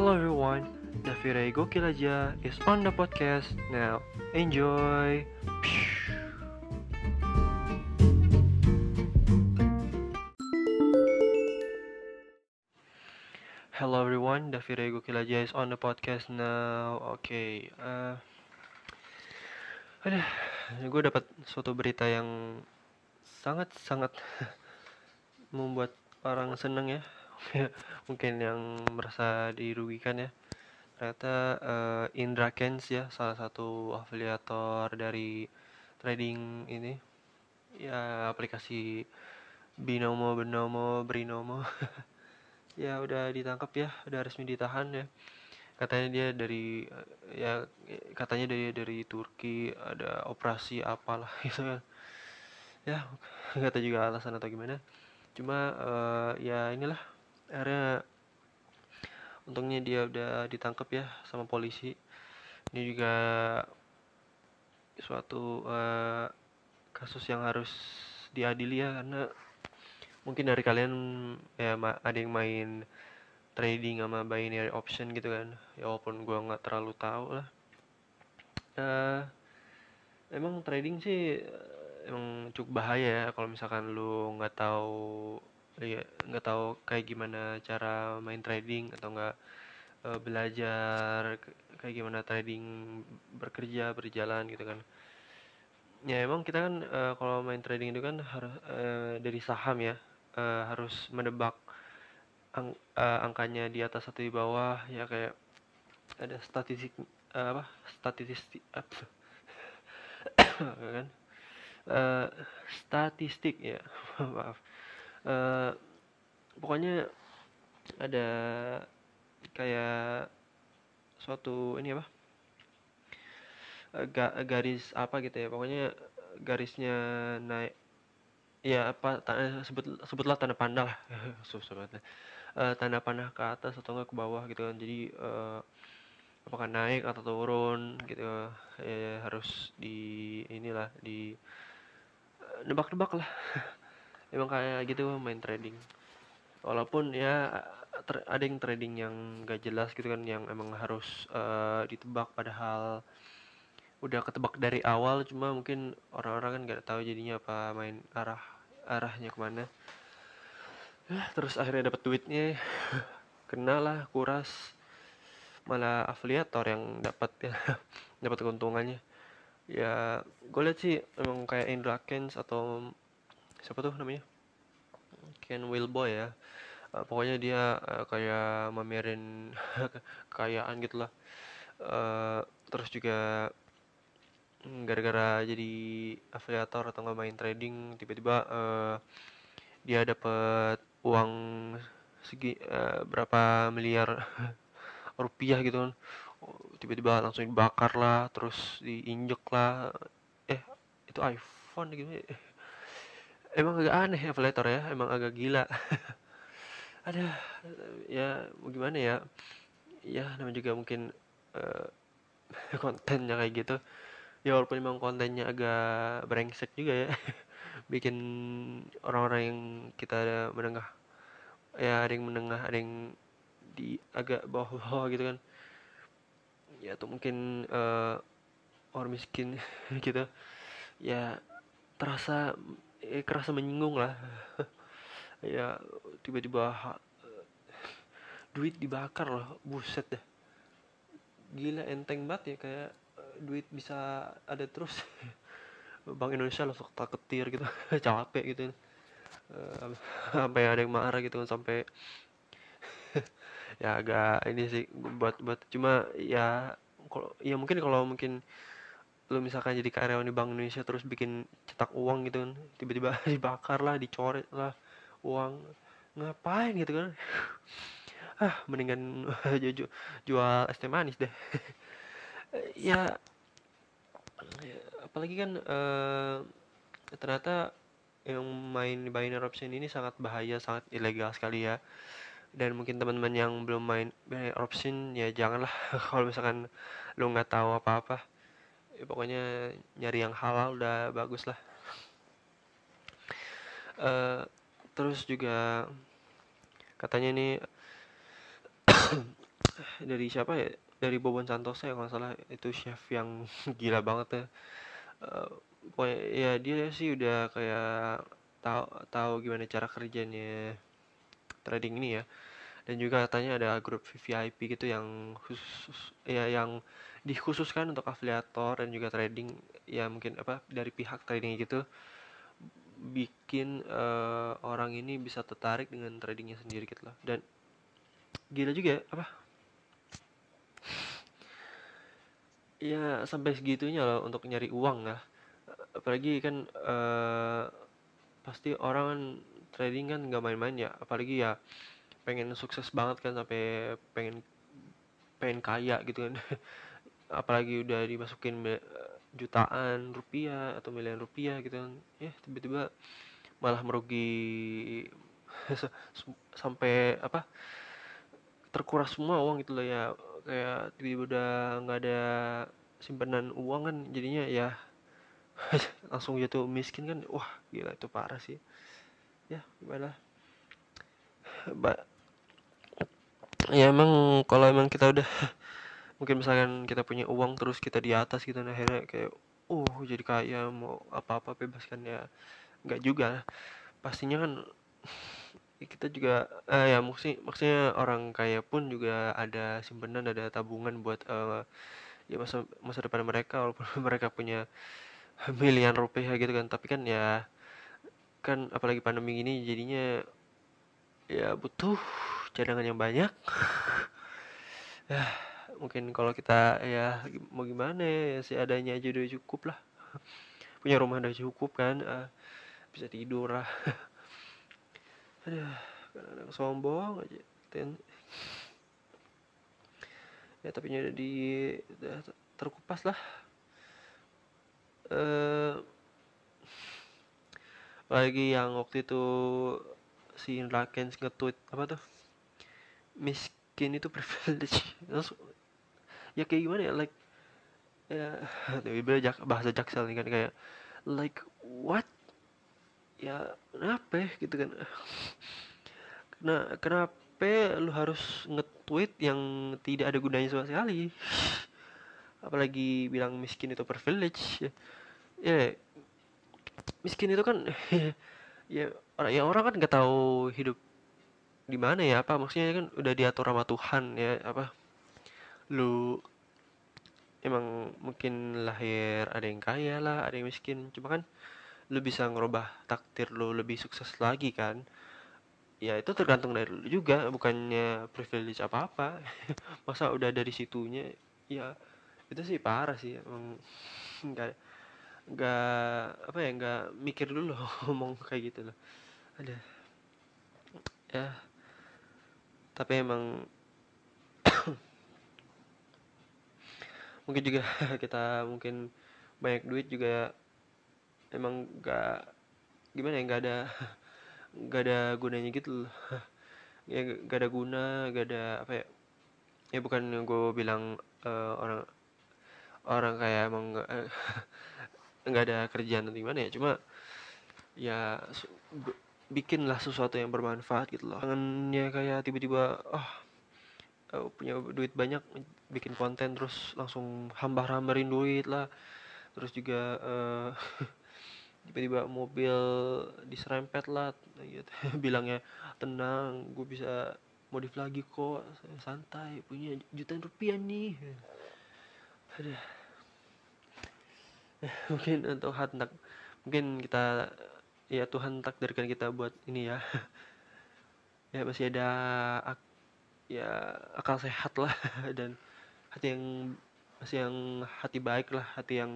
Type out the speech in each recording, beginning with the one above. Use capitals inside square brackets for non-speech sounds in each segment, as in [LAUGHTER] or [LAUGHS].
Hello everyone, Davire Gokil aja is on the podcast now. Enjoy. Hello everyone, Davire Gokil aja is on the podcast now. Oke, okay, uh, aduh, gue dapat suatu berita yang sangat sangat [LAUGHS] membuat orang seneng ya [LAUGHS] mungkin yang merasa dirugikan ya. Ternyata uh, Indra Kens ya salah satu afiliator dari trading ini. Ya aplikasi binomo binomo brinomo. [LAUGHS] Ya udah ditangkap ya udah resmi ditahan ya. Katanya dia dari ya katanya dari dari Turki ada operasi apalah [LAUGHS] gitu kan. Ya nggak tahu juga alasan atau gimana. Cuma uh, ya inilah akhirnya untungnya dia udah ditangkap ya sama polisi. Ini juga suatu uh, kasus yang harus diadili ya karena mungkin dari kalian ya ada yang main trading sama binary option gitu kan. Ya walaupun gua nggak terlalu tahu lah. Uh, emang trading sih emang cukup bahaya ya kalau misalkan lu nggak tahu nggak tahu kayak gimana cara main trading atau nggak uh, belajar kayak gimana trading bekerja berjalan gitu kan. Ya emang kita kan uh, kalau main trading itu kan harus uh, dari saham ya uh, harus menebak ang uh, angkanya di atas atau di bawah ya kayak ada statistik uh, apa statistik apa [COUGHS] kan? Uh, statistik ya [LAUGHS] maaf uh, pokoknya ada kayak suatu ini apa? Ga, garis apa gitu ya pokoknya garisnya naik ya apa tanda, sebut sebutlah tanda panah lah. [LAUGHS] Uh, tanda panah ke atas atau enggak ke bawah gitu kan. Jadi uh, apakah naik atau turun gitu. Ya, harus di inilah di nebak-nebak lah [LAUGHS] emang kayak gitu main trading. Walaupun ya ada yang trading yang gak jelas gitu kan yang emang harus uh, ditebak. Padahal udah ketebak dari awal cuma mungkin orang-orang kan gak tahu jadinya apa main arah arahnya ke mana. Ya, terus akhirnya dapat duitnya. [LAUGHS] Kena lah kuras. Malah afiliator yang dapat ya [LAUGHS] dapat keuntungannya. Ya gue lihat sih emang kayak Indra Kens atau siapa tuh namanya? Ken Wilboy ya. Uh, pokoknya dia uh, kayak mamerin [LAUGHS] kekayaan gitulah uh, terus juga gara-gara jadi afiliator atau nggak main trading tiba-tiba uh, dia dapat uang segi uh, berapa miliar [LAUGHS] rupiah gitu kan. Tiba-tiba langsung dibakar lah terus diinjek lah. Eh itu iPhone gitu emang agak aneh ya Velator ya emang agak gila. [LAUGHS] Ada ya gimana ya? Ya namanya juga mungkin uh, [LAUGHS] kontennya kayak gitu. Ya walaupun memang kontennya agak brengsek juga ya. [LAUGHS] Bikin orang-orang yang kita menengah ya ada yang menengah ada yang di agak bawah-bawah gitu kan. Ya atau mungkin uh, orang miskin gitu. Ya terasa eh, kerasa menyinggung lah. [LAUGHS] Ya tiba-tiba duit dibakar loh buset dah gila enteng banget ya kayak uh, duit bisa ada terus. [LAUGHS] Bank Indonesia langsung ketir gitu [LAUGHS] capek gitu. Uh, sampai ada yang marah gitu kan sampai ya agak ini sih buat buat cuma ya kalau ya mungkin kalau mungkin lu misalkan jadi karyawan di Bank Indonesia terus bikin cetak uang gitu kan tiba-tiba [LAUGHS] dibakar lah dicoret lah uang ngapain gitu kan? [SIGHS] Ah mendingan [LAUGHS] jual, jual es teh manis deh. [LAUGHS] Ya apalagi kan uh, ternyata yang main binary option ini sangat bahaya sangat ilegal sekali ya. Dan mungkin teman-teman yang belum main binary option ya janganlah kalau misalkan lu nggak tahu apa-apa ya pokoknya nyari yang halal udah bagus lah. Uh, terus juga katanya ini [COUGHS] dari siapa ya? Dari Bobon Santoso ya kalau salah. Itu chef yang [LAUGHS] gila banget ya. Uh, pokoknya ya dia sih udah kayak tahu tahu gimana cara kerjanya trading ini ya. Dan juga katanya ada grup VIP gitu yang khusus ya yang dikhususkan untuk afiliator dan juga trading ya mungkin apa dari pihak trading gitu bikin uh, orang ini bisa tertarik dengan tradingnya sendiri gitu loh. Dan gila juga ya, apa? Ya sampai segitunya loh untuk nyari uang ya apalagi kan uh, pasti orang kan trading kan nggak main-main ya. Apalagi ya pengen sukses banget kan sampai pengen pengen kaya gitu kan [LAUGHS] apalagi udah dimasukin jutaan rupiah atau miliar rupiah gitu kan ya tiba-tiba malah merugi [LAUGHS] sampai apa terkuras semua uang gitu loh ya. Kayak tiba-tiba udah nggak ada simpanan uang kan jadinya ya [LAUGHS] langsung jatuh miskin kan wah gila itu parah sih. Ya gimana? Ba ya emang kalau emang kita udah [LAUGHS] mungkin misalkan kita punya uang terus kita di atas gitu nah akhirnya kayak uh jadi kaya mau apa-apa bebaskan ya. Nggak juga. Pastinya kan [LAUGHS] kita juga eh, ya maksudnya maksudnya orang kaya pun juga ada simpanan ada tabungan buat uh, ya masa masa depan mereka walaupun [LAUGHS] mereka punya miliaran rupiah gitu kan. Tapi kan ya kan apalagi pandemi ini jadinya ya butuh cadangan yang banyak. [LAUGHS] Ya mungkin kalau kita ya mau gimana ya adanya aja udah cukup lah. [LAUGHS] Punya rumah udah cukup kan uh, bisa tidur lah. [LAUGHS] Aduh kadang-kadang sombong aja ten. Ya tapi udah di udah terkupas lah. Uh, lagi yang waktu itu si Indra nge-tweet apa tuh? Miskin itu privilege [LAUGHS] ya kayak gimana ya? Like ya [LAUGHS] jak, bahasa jaksel nih kan kayak like what? Ya kenapa ya, gitu kan. [LAUGHS] Karena kenapa lu harus nge-tweet yang tidak ada gunanya sama sekali? [LAUGHS] Apalagi bilang miskin itu privilege. Ya, ya miskin itu kan ya orang ya orang kan nggak tahu hidup di mana ya apa? Maksudnya kan udah diatur sama Tuhan ya apa lu emang mungkin lahir ada yang kaya lah ada yang miskin. Cuma kan lu bisa ngerubah takdir lu lebih sukses lagi kan. Ya itu tergantung dari lu juga bukannya privilege apa apa [LAUGHS] masa udah dari situnya ya itu sih parah sih emang nggak nggak apa ya nggak mikir dulu [LAUGHS] ngomong kayak gitu loh. Ada ya tapi emang mungkin juga [LAUGHS] kita mungkin banyak duit juga emang gak gimana ya nggak ada [LAUGHS] nggak ada gunanya gitu loh. [LAUGHS] Ya gak ada guna gak ada apa ya ya bukan yang gue bilang uh, orang orang kayak emang nggak nggak ada kerjaan atau gimana ya cuma ya bikinlah sesuatu yang bermanfaat gitu loh. Jangannya kayak tiba-tiba oh punya duit banyak bikin konten terus langsung hambar-hambarin duit lah. Terus juga uh, [LAUGHS] tiba-tiba mobil diserempet lah gitu. [LAUGHS] bilangnya tenang gue bisa modif lagi kok santai punya jutaan rupiah nih. Ada [LAUGHS] mungkin untuk hendak mungkin kita ya Tuhan takdirkan kita buat ini ya. Ya masih ada ya akal sehat lah. Dan hati yang masih yang hati baik lah hati yang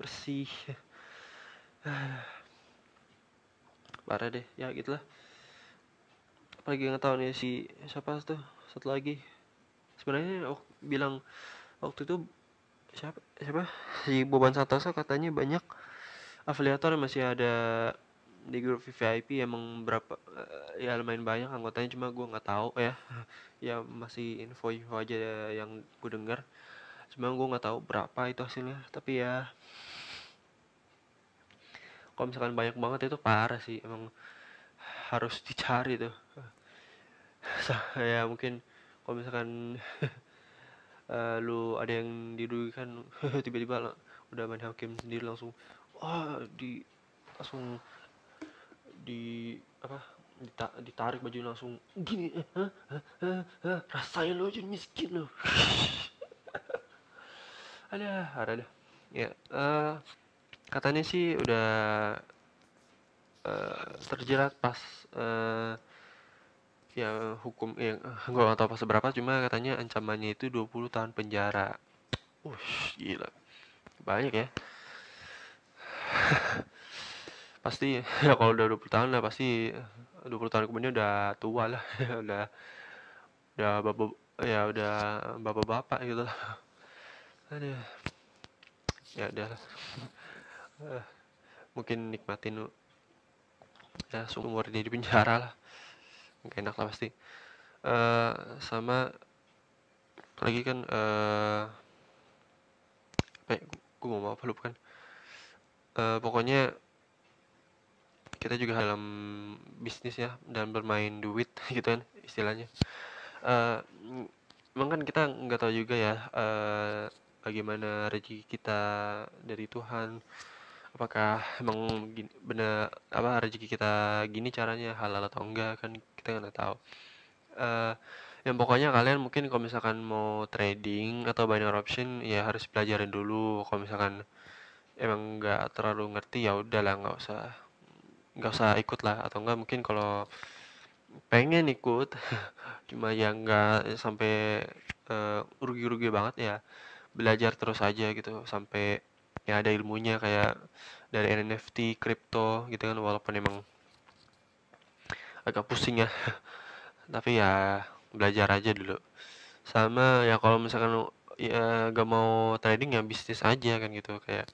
bersih. [SIGHS] Parah deh ya gitulah apalagi nggak tahu nih si siapa tuh satu lagi. Sebenarnya aku bilang waktu itu siapa siapa? Si Boban Santoso katanya banyak afiliator masih ada di grup VIP emang berapa uh, ya lumayan banyak anggotanya cuma gue nggak tahu ya [LAUGHS] ya masih info-info aja yang gue dengar. Cuma gue nggak tahu berapa itu hasilnya tapi ya kalau misalkan banyak banget itu parah sih emang harus dicari tuh. [LAUGHS] Ya mungkin kalau misalkan uh, [LAUGHS] lu ada yang dirugikan tiba-tiba udah main hakim sendiri langsung wah di langsung di apa ditarik baju langsung gini eh, eh, eh, rasain lo jadi miskin lo [LAUGHS] ada ada ya uh, katanya sih udah uh, terjerat pas uh, ya hukum yang gue gak tau pas seberapa cuma katanya ancamannya itu 20 tahun penjara. Ush, gila. Banyak ya [LAUGHS] pasti ya [LAUGHS] kalau udah 20 tahun lah pasti 20 tahun kemudian udah tua lah [LAUGHS] udah udah bapak ya udah bapak-bapak gitu lah. Aduh ya udah mungkin nikmatin ya seumur dia di penjara lah. Nggak enak lah pasti. Uh, sama lagi kan uh, apa ya, gue mau apa lupa kan uh, pokoknya kita juga dalam bisnis ya dan bermain duit [LAUGHS] gitu kan istilahnya. Uh, emang kan kita nggak tahu juga ya uh, bagaimana rezeki kita dari Tuhan. Apakah emang gini, benar apa rezeki kita gini caranya halal atau enggak kan kita nggak tahu. Uh, yang pokoknya kalian mungkin kalau misalkan mau trading atau binary option ya harus pelajarin dulu. Kalau misalkan emang nggak terlalu ngerti ya udahlah nggak usah nggak usah ikut lah. Atau enggak mungkin kalau pengen ikut [LAUGHS] cuma yang nggak sampai uh, rugi-rugi banget ya belajar terus aja gitu. Sampai ya ada ilmunya kayak dari NFT, kripto gitu kan walaupun emang agak pusing ya. [LAUGHS] Tapi ya belajar aja dulu. Sama ya kalau misalkan ya gak mau trading ya bisnis aja kan gitu. Kayak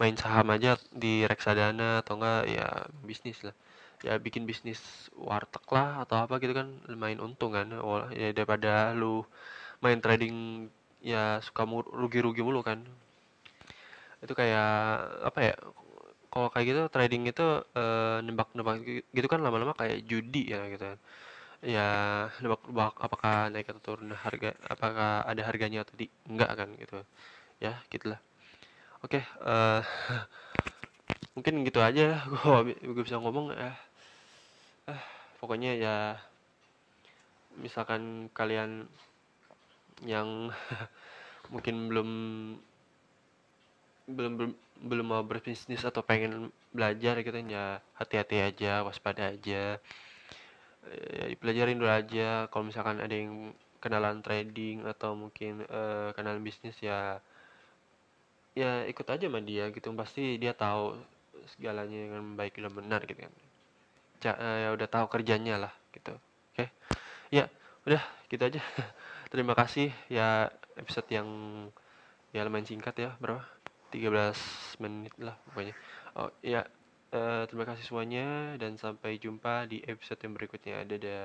main saham aja di reksadana atau enggak ya bisnis lah. Ya bikin bisnis warteg lah atau apa gitu kan lumayan untung kan. Ya daripada lu main trading ya suka rugi-rugi mulu kan. Itu kayak apa ya kalau kayak gitu trading itu uh, nebak-nebak gitu kan lama-lama kayak judi ya gitu kan. Ya nebak-nebak apakah naik atau turun harga apakah ada harganya atau di enggak kan gitu. Ya gitulah oke uh, [LAUGHS] mungkin gitu aja gue gue bisa ngomong ya uh, pokoknya ya misalkan kalian yang [LAUGHS] mungkin belum belum belum belum mau berbisnis atau pengen belajar gitu ya hati-hati aja waspada aja. Ya dipelajarin dulu aja. Kalau misalkan ada yang kenalan trading atau mungkin uh, kenalan bisnis ya ya ikut aja sama dia gitu. Pasti dia tahu segalanya dengan baik dan benar gitu kan. Ja, uh, ya udah tahu kerjanya lah gitu. Oke? Okay? ya udah gitu aja. [LAUGHS] Terima kasih. Ya episode yang ya lumayan singkat ya berapa 13 menit lah pokoknya. Oh ya uh, terima kasih semuanya dan sampai jumpa di episode yang berikutnya. Ada ada